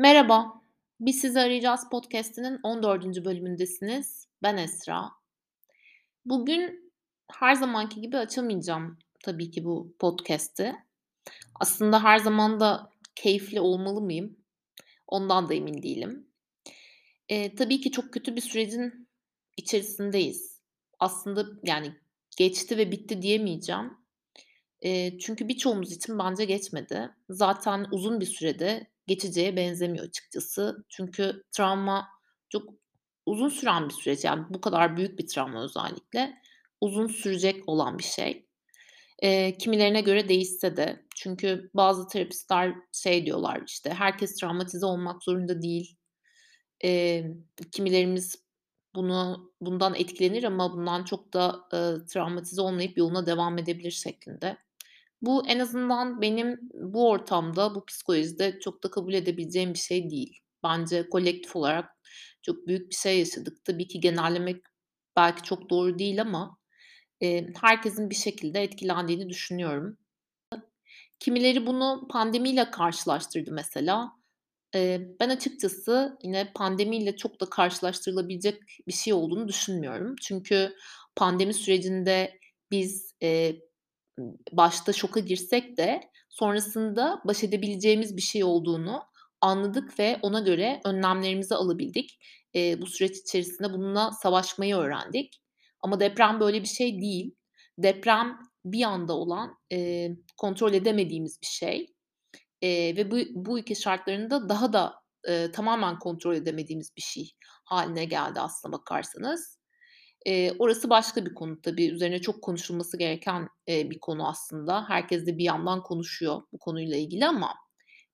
Merhaba, Biz Sizi Arayacağız podcast'inin 14. bölümündesiniz. Ben Esra. Bugün her zamanki gibi açamayacağım tabii ki bu podcast'i. Aslında her zaman da keyifli olmalı mıyım? Ondan da emin değilim. Eee, tabii ki çok kötü bir sürecin içerisindeyiz. Aslında yani geçti ve bitti diyemeyeceğim. Eee, çünkü birçoğumuz için bence geçmedi. Zaten uzun bir sürede geçeceğe benzemiyor açıkçası. Çünkü travma çok uzun süren bir süreç. Yani bu kadar büyük bir travma özellikle uzun sürecek olan bir şey. Eee, kimilerine göre değişse de çünkü bazı terapistler şey diyorlar, işte, herkes travmatize olmak zorunda değil. Eee, kimilerimiz bunu bundan etkilenir ama bundan çok da, ııı, travmatize olmayıp yoluna devam edebilir şeklinde. Bu en azından benim bu ortamda, bu psikolojide çok da kabul edebileceğim bir şey değil. Bence kolektif olarak çok büyük bir şey yaşadık. Tabii ki genellemek belki çok doğru değil ama, eee, herkesin bir şekilde etkilendiğini düşünüyorum. Kimileri bunu pandemiyle karşılaştırdı mesela. Eee, ben açıkçası yine pandemiyle çok da karşılaştırılabilecek bir şey olduğunu düşünmüyorum. Çünkü pandemi sürecinde biz, eee, başta şoka girsek de sonrasında baş edebileceğimiz bir şey olduğunu anladık ve ona göre önlemlerimizi alabildik. Eee, bu süreç içerisinde bununla savaşmayı öğrendik. Ama deprem böyle bir şey değil. Deprem bir anda olan, eee, kontrol edemediğimiz bir şey. Eee, ve bu bu ülke şartlarında daha da, eee, tamamen kontrol edemediğimiz bir şey haline geldi aslına bakarsanız. Eee, orası başka bir konu tabii. Üzerine çok konuşulması gereken, eee, bir konu aslında. Herkes de bir yandan konuşuyor bu konuyla ilgili ama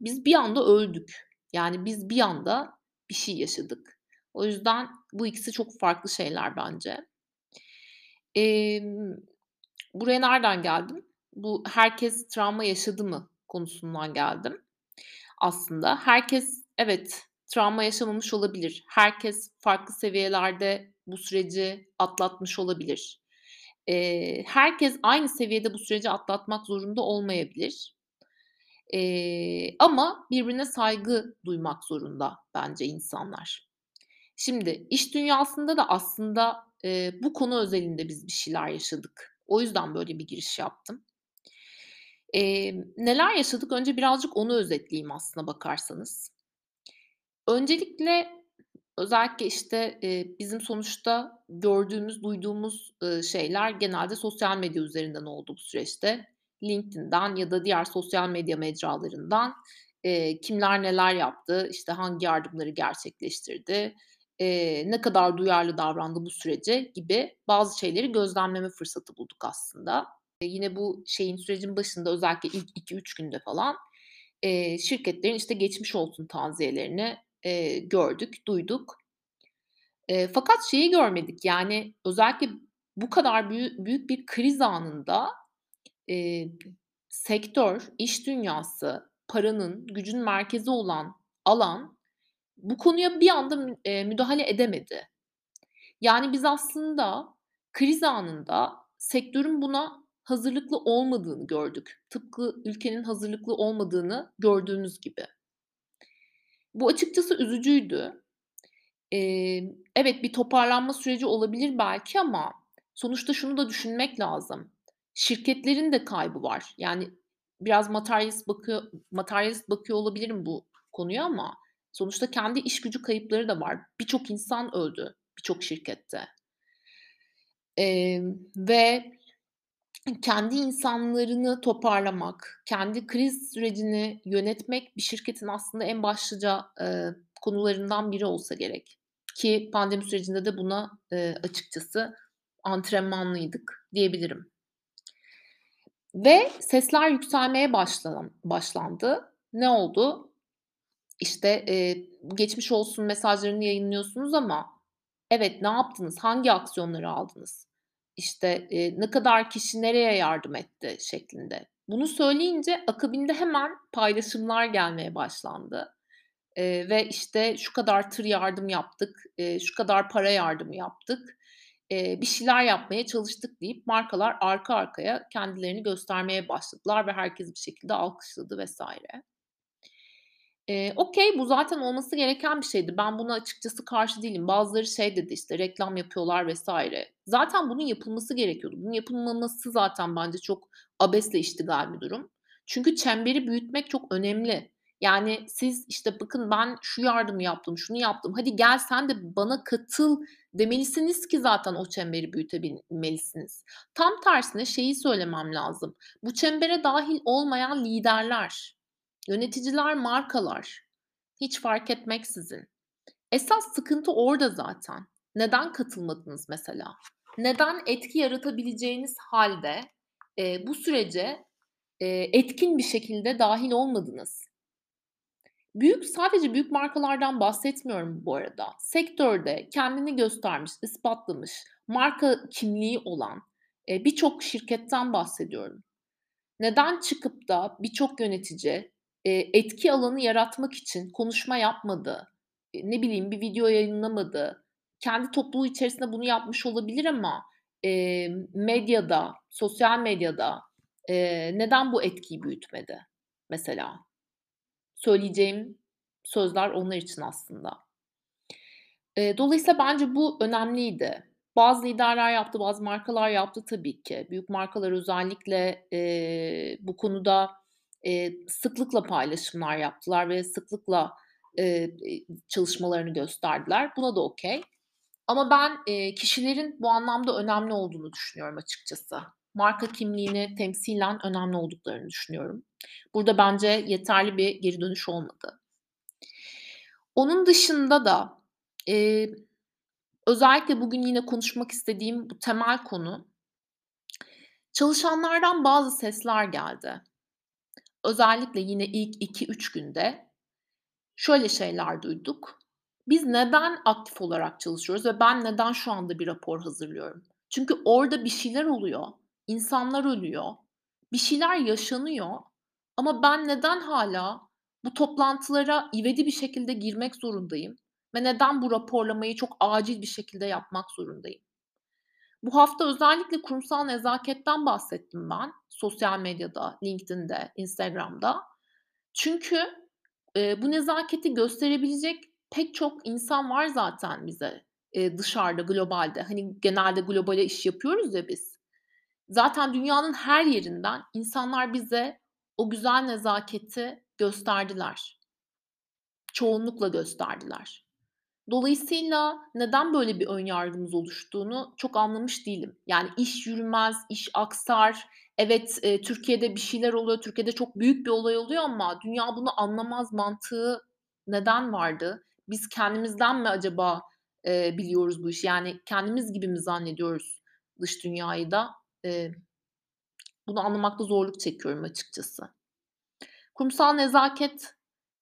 biz bir anda öldük. Yani biz bir anda bir şey yaşadık. O yüzden bu ikisi çok farklı şeyler bence. Emm, buraya nereden geldim? Bu herkes travma yaşadı mı konusundan geldim aslında. Herkes evet, travma yaşamamış olabilir. Herkes farklı seviyelerde bu süreci atlatmış olabilir. Eee, herkes aynı seviyede bu süreci atlatmak zorunda olmayabilir. Eee, ama birbirine saygı duymak zorunda bence insanlar. Şimdi iş dünyasında da aslında, eee, bu konu özelinde biz bir şeyler yaşadık. O yüzden böyle bir giriş yaptım. Emm, neler yaşadık? Önce birazcık onu özetleyeyim aslına bakarsanız. Öncelikle özellikle, işte, eee, bizim sonuçta gördüğümüz, duyduğumuz, ııı, şeyler genelde sosyal medya üzerinden oldu bu süreçte. LinkedIn'den ya da diğer sosyal medya mecralarından, eee, kimler neler yaptı, işte, hangi yardımları gerçekleştirdi, eee, ne kadar duyarlı davrandı bu sürece gibi bazı şeyleri gözlemleme fırsatı bulduk aslında. Eee, yine bu şeyin, sürecin başında özellikle ilk 2-3 günde falan, eee, şirketlerin, işte, geçmiş olsun taziyelerini, eee, gördük, duyduk. Eee, fakat şeyi görmedik, yani, özellikle bu kadar büyü büyük bir kriz anında, eee, sektör, iş dünyası, paranın, gücün merkezi olan alan bu konuya bir anda eee, müdahale edemedi. Yani, biz aslında kriz anında sektörün buna hazırlıklı olmadığını gördük. Tıpkı ülkenin hazırlıklı olmadığını gördüğümüz gibi. Bu açıkçası üzücüydü. Emm, evet, bir toparlanma süreci olabilir belki ama sonuçta şunu da düşünmek lazım. Şirketlerin de kaybı var. Yani biraz materyalist bakıyor materyalist bakıyor olabilirim bu konuya ama sonuçta kendi iş gücü kayıpları da var. Birçok insan öldü birçok şirkette. Emm, ve kendi insanlarını toparlamak, kendi kriz sürecini yönetmek bir şirketin aslında en başlıca, eee, konularından biri olsa gerek. Ki pandemi sürecinde de buna, eee, açıkçası antrenmanlıydık diyebilirim. Ve sesler yükselmeye başlan başlandı. Ne oldu? İşte, eee, geçmiş olsun mesajlarını yayınlıyorsunuz ama evet, ne yaptınız? Hangi aksiyonları aldınız? İşte, eee, ne kadar kişi nereye yardım etti şeklinde. Bunu söyleyince akabinde hemen paylaşımlar gelmeye başlandı. Eee, ve işte şu kadar tır yardım yaptık, eee, şu kadar para yardımı yaptık, eee, bir şeyler yapmaya çalıştık deyip markalar arka arkaya kendilerini göstermeye başladılar ve herkes bir şekilde alkışladı vs. Eee, okay, bu zaten olması gereken bir şeydi. Ben buna açıkçası karşı değilim. Bazıları şey dedi, işte, reklam yapıyorlar vs. Zaten bunun yapılması gerekiyordu. Bunun yapılmaması zaten bence çok abesle iştigal bir durum. Çünkü çemberi büyütmek çok önemli. Yani siz, işte, "Bakın ben şu yardımı yaptım, şunu yaptım, hadi gel sen de bana katıl." demelisiniz ki zaten o çemberi büyütebilmelisiniz. Tam tersine şeyi söylemem lazım. Bu çembere dâhil olmayan liderler, yöneticiler, markalar, hiç fark etmeksizin. Esas sıkıntı orada zaten. Neden katılmadınız mesela? Neden etki yaratabileceğiniz hâlde, eee, bu sürece, eee, etkin bir şekilde dâhil olmadınız? Büyük sadece büyük markalardan bahsetmiyorum bu arada. Sektörde kendini göstermiş, ispatlamış, marka kimliği olan, eee, birçok şirketten bahsediyorum. Neden çıkıp da birçok yönetici, etki alanı yaratmak için konuşma yapmadı? Eee, ne bileyim, bir video yayınlamadı? Kendi topluluğu içerisinde bunu yapmış olabilir ama, medyada, sosyal medyada, neden bu etkiyi büyütmedi mesela? Söyleyeceğim sözler onlar için aslında. Dolayısıyla bence bu önemliydi. Bazı liderler yaptı, bazı markalar yaptı tabii ki. Büyük markalar özellikle, eee, bu konuda, eee, sıklıkla paylaşımlar yaptılar ve sıklıkla, eee, çalışmalarını gösterdiler. Buna da okay. Ama ben, eee, kişilerin bu anlamda önemli olduğunu düşünüyorum açıkçası. Marka kimliğini temsilen önemli olduklarını düşünüyorum. Burada bence yeterli bir geri dönüş olmadı. Onun dışında da, eee, özellikle bugün yine konuşmak istediğim bu temel konu çalışanlardan bazı sesler geldi. Özellikle yine ilk 2-3 günde şöyle şeyler duyduk: "Biz neden aktif olarak çalışıyoruz ve ben neden şu anda bir rapor hazırlıyorum? Çünkü orada bir şeyler oluyor, insanlar ölüyor, bir şeyler yaşanıyor ama ben neden hâlâ bu toplantılara ivedi bir şekilde girmek zorundayım ve neden bu raporlamayı çok acil bir şekilde yapmak zorundayım?" Bu hafta özellikle kurumsal nezaketten bahsettim ben sosyal medyada, LinkedIn'de, Instagram'da. Çünkü, eee, bu nezaketi gösterebilecek pek çok insan var zaten bize, eee, dışarıda, globalde. Hani, genelde globale iş yapıyoruz ya biz. Zaten dünyanın her yerinden insanlar bize o güzel nezaketi gösterdiler. Çoğunlukla gösterdiler. Dolayısıyla neden böyle bir ön yargımız oluştuğunu çok anlamış değilim. Yani iş yürümez, iş aksar. Evet, eee, Türkiye'de bir şeyler oluyor, Türkiye'de çok büyük bir olay oluyor ama dünya bunu anlamaz mantığı neden vardı? Biz kendimizden mi acaba, eee, biliyoruz bu işi? Yani kendimiz gibi mi zannediyoruz dış dünyayı da? Eee, bunu anlamakta zorluk çekiyorum açıkçası. Kurumsal nezaket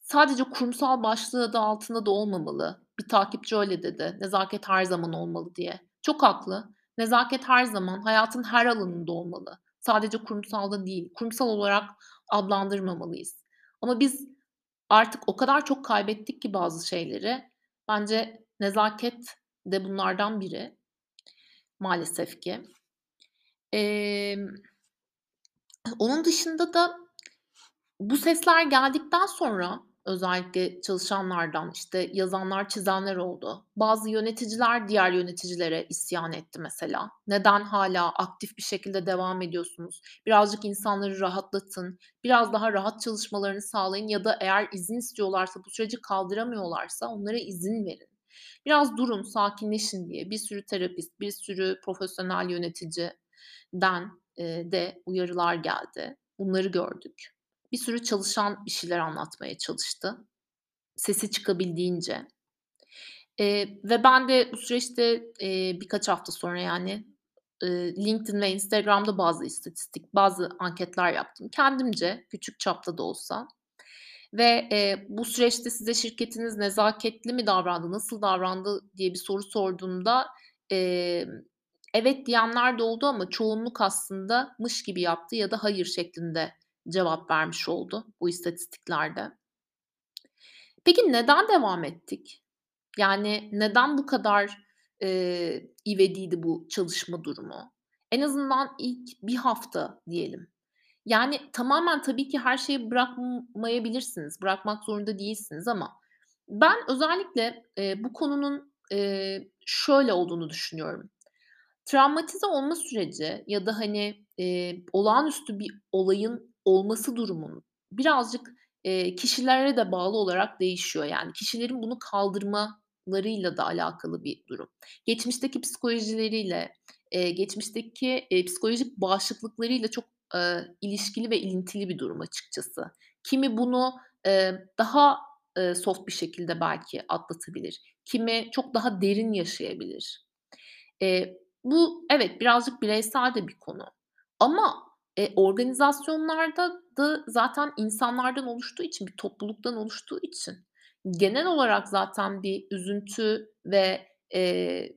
sadece kurumsal başlığı adı altında da olmamalı. Bir takipçi öyle dedi, "Nezaket her zaman olmalı." diye. Çok haklı. Nezaket her zaman, hayatın her alanında olmalı. Sadece kurumsalda değil. Kurumsal olarak adlandırmamalıyız. Ama biz artık o kadar çok kaybettik ki bazı şeyleri. Bence nezaket de bunlardan biri maalesef ki. Emm, onun dışında da bu sesler geldikten sonra özellikle çalışanlardan, işte, yazanlar, çizenler oldu. Bazı yöneticiler diğer yöneticilere isyan etti mesela. "Neden hâlâ aktif bir şekilde devam ediyorsunuz? Birazcık insanları rahatlatın, biraz daha rahat çalışmalarını sağlayın ya da eğer izin istiyorlarsa, bu süreci kaldıramıyorlarsa onlara izin verin. Biraz durun, sakinleşin." diye bir sürü terapist, bir sürü profesyonel yöneticiden, de uyarılar geldi. Bunları gördük. Bir sürü çalışan bir şeyler anlatmaya çalıştı, sesi çıkabildiğince. Eee, ve ben de bu süreçte, eee, birkaç hafta sonra yani, eee, LinkedIn ve Instagram'da bazı istatistik, bazı anketler yaptım kendimce, küçük çapta da olsa ve, eee, bu süreçte size şirketiniz nezaketli mi davrandı, nasıl davrandı diye bir soru sorduğumda, emm, evet diyenler de oldu ama çoğunluk aslında mış gibi yaptı ya da hayır şeklinde cevap vermiş oldu bu istatistiklerde. Peki neden devam ettik? Yani neden bu kadar, eee, ivediydi bu çalışma durumu? En azından ilk 1 hafta diyelim. Yani, tamamen tabii ki her şeyi bırakmayabilirsiniz, bırakmak zorunda değilsiniz ama ben özellikle, eee, bu konunun, eee, şöyle olduğunu düşünüyorum. Travmatize olma süreci ya da, hani, eee, olağanüstü bir olayın olması durumunun birazcık, eee, kişilere de bağlı olarak değişiyor. Yani kişilerin bunu kaldırmalarıyla da alakalı bir durum. Geçmişteki psikolojileriyle, eee, geçmişteki, eee, psikolojik bağışıklıklarıyla çok, eee, ilişkili ve ilintili bir durum açıkçası. Kimi bunu, eee, daha, eee, soft bir şekilde belki atlatabilir. Kimi çok daha derin yaşayabilir. Eee, bu evet, birazcık bireysel de bir konu ama, eee, organizasyonlarda da zaten insanlardan oluştuğu için, bir topluluktan oluştuğu için genel olarak zaten bir üzüntü ve, eee,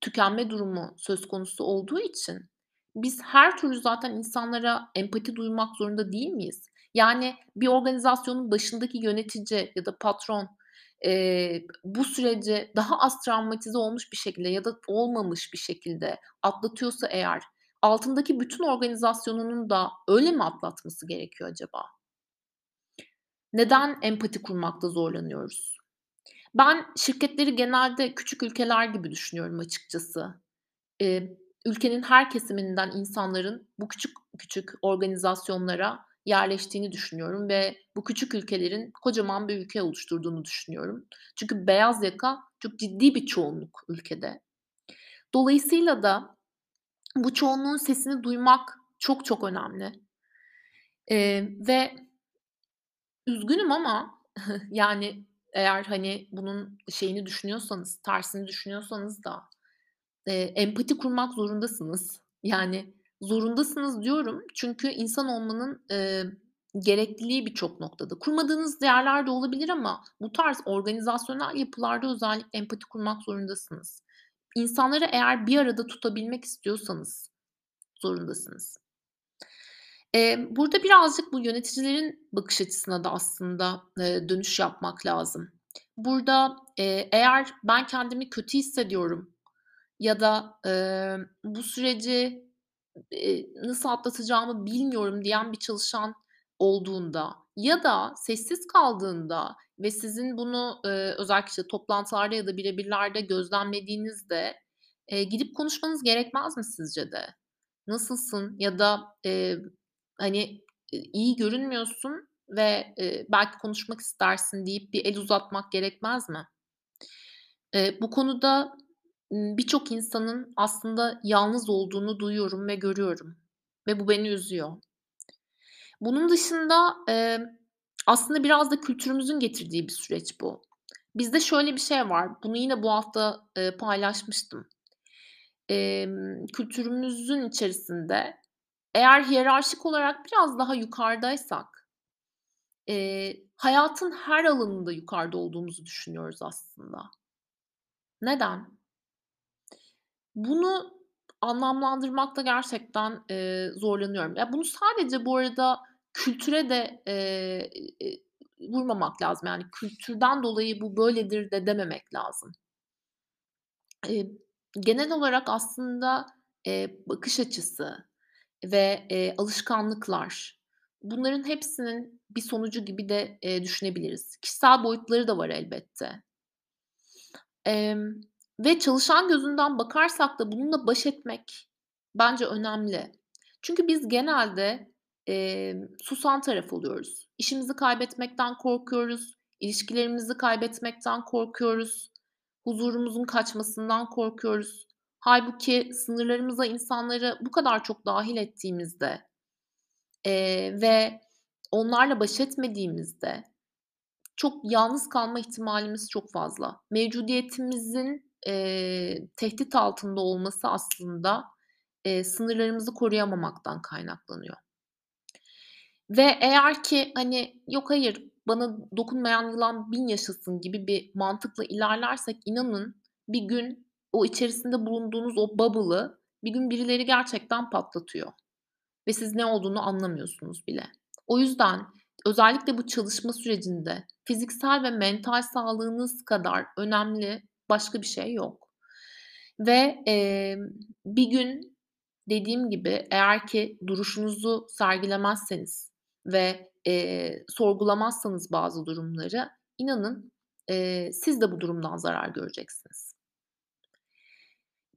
tükenme durumu söz konusu olduğu için biz her türlü zaten insanlara empati duymak zorunda değil miyiz? Yani bir organizasyonun başındaki yönetici ya da patron, eee, bu süreci daha az travmatize olmuş bir şekilde ya da olmamış bir şekilde atlatıyorsa eğer altındaki bütün organizasyonunun da öyle mi atlatması gerekiyor acaba? Neden empati kurmakta zorlanıyoruz? Ben şirketleri genelde küçük ülkeler gibi düşünüyorum açıkçası. Eee, ülkenin her kesiminden insanların bu küçük küçük organizasyonlara yerleştiğini düşünüyorum ve bu küçük ülkelerin kocaman bir ülke oluşturduğunu düşünüyorum. Çünkü beyaz yaka çok ciddi bir çoğunluk ülkede. Dolayısıyla da bu çoğunluğun sesini duymak çok çok önemli. Eee, ve üzgünüm ama yani eğer, hani, bunun şeyini düşünüyorsanız, tersini düşünüyorsanız da Eee, empati kurmak zorundasınız. Yani zorundasınız diyorum çünkü insan olmanın, eee, gerekliliği birçok noktada. Kurmadığınız yerler de olabilir ama bu tarz organizasyonel yapılarda özellikle empati kurmak zorundasınız. İnsanları eğer bir arada tutabilmek istiyorsanız zorundasınız. Burada birazcık bu yöneticilerin bakış açısına da aslında, dönüş yapmak lazım. Burada, eğer ben kendimi kötü hissediyorum ya da, bu süreci, nasıl atlatacağımı bilmiyorum diyen bir çalışan olduğunda ya da sessiz kaldığında ve sizin bunu, eee, özellikle işte toplantılarda ya da birebirlerde gözlemlediğinizde, eee, gidip konuşmanız gerekmez mi sizce de? Nasılsın ya da, eee, hani, iyi görünmüyorsun ve, eee, belki konuşmak istersin deyip bir el uzatmak gerekmez mi? Eee, bu konuda, birçok insanın aslında yalnız olduğunu duyuyorum ve görüyorum ve bu beni üzüyor. Bunun dışında, emm, aslında biraz da kültürümüzün getirdiği bir süreç bu. Bizde şöyle bir şey var, bunu yine bu hafta, eee, paylaşmıştım. Emm, kültürümüzün içerisinde eğer hiyerarşik olarak biraz daha yukarıdaysak, eee, hayatın her alanında yukarıda olduğumuzu düşünüyoruz aslında. Neden? Bunu anlamlandırmakta gerçekten, eee, zorlanıyorum. Ya, bunu sadece bu arada kültüre de, eee, eee, vurmamak lazım. Yani kültürden dolayı bu böyledir de dememek lazım. Eee, genel olarak aslında, eee, bakış açısı ve, eee, alışkanlıklar, bunların hepsinin bir sonucu gibi de, eee, düşünebiliriz. Kişisel boyutları da var elbette. Emm, ve çalışan gözünden bakarsak da bununla baş etmek bence önemli. Çünkü biz genelde, emm, susan taraf oluyoruz. İşimizi kaybetmekten korkuyoruz, ilişkilerimizi kaybetmekten korkuyoruz, huzurumuzun kaçmasından korkuyoruz. Hâlbuki sınırlarımıza insanları bu kadar çok dâhil ettiğimizde, eee, ve onlarla baş etmediğimizde çok yalnız kalma ihtimalimiz çok fazla. Mevcudiyetimizin, eee, tehdit altında olması aslında, eee, sınırlarımızı koruyamamaktan kaynaklanıyor. Ve eğer ki, hani, "Yok, hayır, bana dokunmayan yılan bin yaşasın." gibi bir mantıkla ilerlersek inanın bir gün o içerisinde bulunduğunuz o bubble'ı bir gün birileri gerçekten patlatıyor ve siz ne olduğunu anlamıyorsunuz bile. O yüzden özellikle bu çalışma sürecinde fiziksel ve mental sağlığınız kadar önemli başka bir şey yok ve, emm, bir gün dediğim gibi eğer ki duruşunuzu sergilemezseniz ve, eee, sorgulamazsanız bazı durumları inanın, eee, siz de bu durumdan zarar göreceksiniz.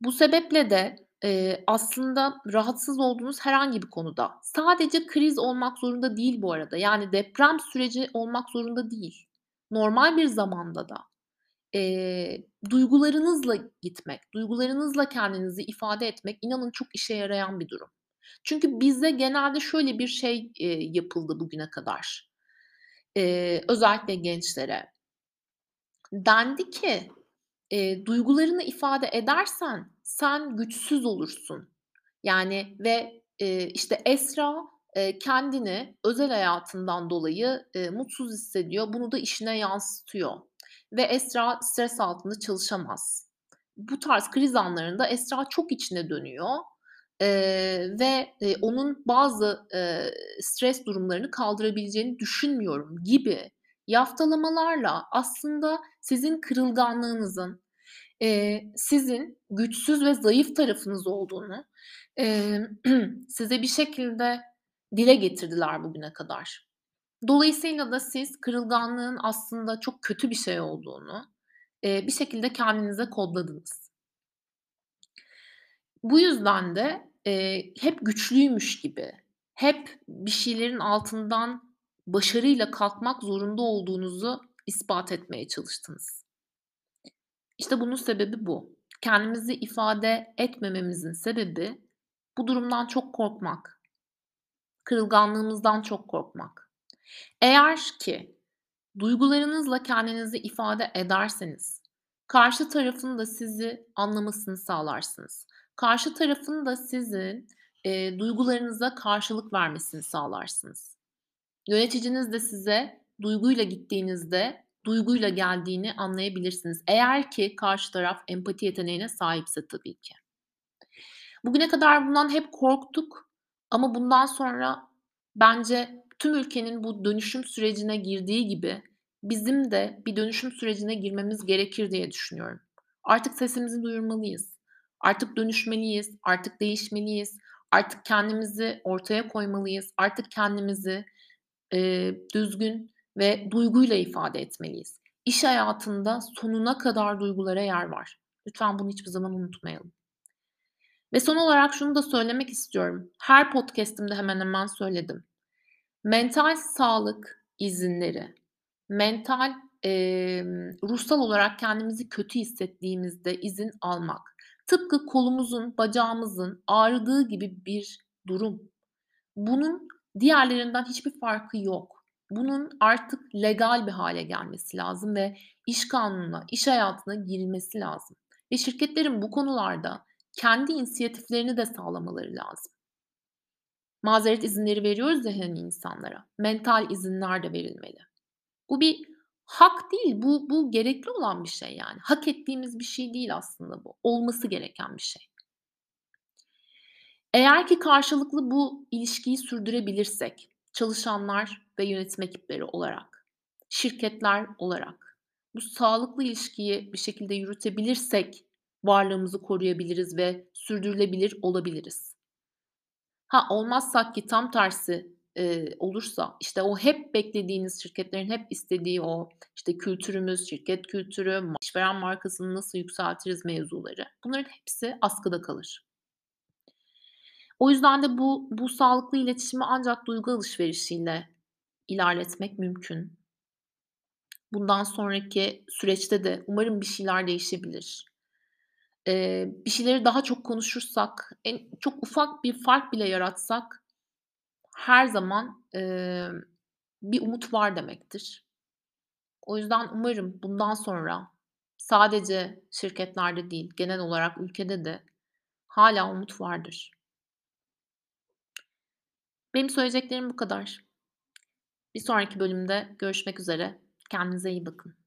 Bu sebeple de, eee, aslında rahatsız olduğunuz herhangi bir konuda, sadece kriz olmak zorunda değil bu arada, yani deprem süreci olmak zorunda değil. Normal bir zamanda da, eee, duygularınızla gitmek, duygularınızla kendinizi ifade etmek inanın çok işe yarayan bir durum. Çünkü bize genelde şöyle bir şey, eee, yapıldı bugüne kadar, eee, özellikle gençlere. Dendi ki, eee, duygularını ifade edersen sen güçsüz olursun. Yani ve, eee, işte Esra, eee, kendini özel hayatından dolayı, eee, mutsuz hissediyor. Bunu da işine yansıtıyor ve Esra stres altında çalışamaz. Bu tarz kriz anlarında Esra çok içine dönüyor, eee, ve, eee, onun bazı, eee, stres durumlarını kaldırabileceğini düşünmüyorum gibi yaftalamalarla aslında sizin kırılganlığınızın, eee, sizin güçsüz ve zayıf tarafınız olduğunu, eee, size bir şekilde dile getirdiler bugüne kadar. Dolayısıyla da siz kırılganlığın aslında çok kötü bir şey olduğunu, eee, bir şekilde kendinize kodladınız. Bu yüzden de, eee, hep güçlüymüş gibi, hep bir şeylerin altından başarıyla kalkmak zorunda olduğunuzu ispat etmeye çalıştınız. İşte bunun sebebi bu. Kendimizi ifade etmememizin sebebi bu durumdan çok korkmak. Kırılganlığımızdan çok korkmak. Eğer ki duygularınızla kendinizi ifade ederseniz, karşı tarafın da sizi anlamasını sağlarsınız. Karşı tarafın da sizin, eee, duygularınıza karşılık vermesini sağlarsınız. Yöneticiniz de size duyguyla gittiğinizde, duyguyla geldiğini anlayabilirsiniz. Eğer ki karşı taraf empati yeteneğine sahipse tabii ki. Bugüne kadar bundan hep korktuk ama bundan sonra bence tüm ülkenin bu dönüşüm sürecine girdiği gibi bizim de bir dönüşüm sürecine girmemiz gerekir diye düşünüyorum. Artık sesimizi duyurmalıyız. Artık dönüşmeliyiz, artık değişmeliyiz, artık kendimizi ortaya koymalıyız, artık kendimizi, eee, düzgün ve duyguyla ifade etmeliyiz. İş hayatında sonuna kadar duygulara yer var. Lütfen bunu hiçbir zaman unutmayalım. Ve son olarak şunu da söylemek istiyorum. Her podcast'imde hemen hemen söyledim. Mental sağlık izinleri, mental, emm, ruhsal olarak kendimizi kötü hissettiğimizde izin almak, tıpkı kolumuzun, bacağımızın ağrıdığı gibi bir durum. Bunun diğerlerinden hiçbir farkı yok. Bunun artık legal bir hâle gelmesi lazım ve iş kanununa, iş hayatına girilmesi lazım ve şirketlerin bu konularda kendi inisiyatiflerini de sağlamaları lazım. Mazeret izinleri veriyoruz ya hani insanlara, mental izinler de verilmeli. Bu bir hak değil, bu bu gerekli olan bir şey yani. Hak ettiğimiz bir şey değil aslında bu. Olması gereken bir şey. Eğer ki karşılıklı bu ilişkiyi sürdürebilirsek, çalışanlar ve yönetim ekipleri olarak, şirketler olarak bu sağlıklı ilişkiyi bir şekilde yürütebilirsek varlığımızı koruyabiliriz ve sürdürülebilir olabiliriz. Ha, olmazsak ki tam tersi, eee, olursa, işte o hep beklediğiniz şirketlerin hep istediği o, işte kültürümüz, şirket kültürü, işveren markasını nasıl yükseltiriz mevzuları, bunların hepsi askıda kalır. O yüzden de bu bu sağlıklı iletişimi ancak duygu alışverişiyle ilerletmek mümkün. Bundan sonraki süreçte de umarım bir şeyler değişebilir. Eee, bir şeyleri daha çok konuşursak, en çok ufak bir fark bile yaratsak her zaman, eee, bir umut var demektir. O yüzden umarım bundan sonra sadece şirketlerde değil, genel olarak ülkede de hâlâ umut vardır. Benim söyleyeceklerim bu kadar. Bir sonraki bölümde görüşmek üzere. Kendinize iyi bakın.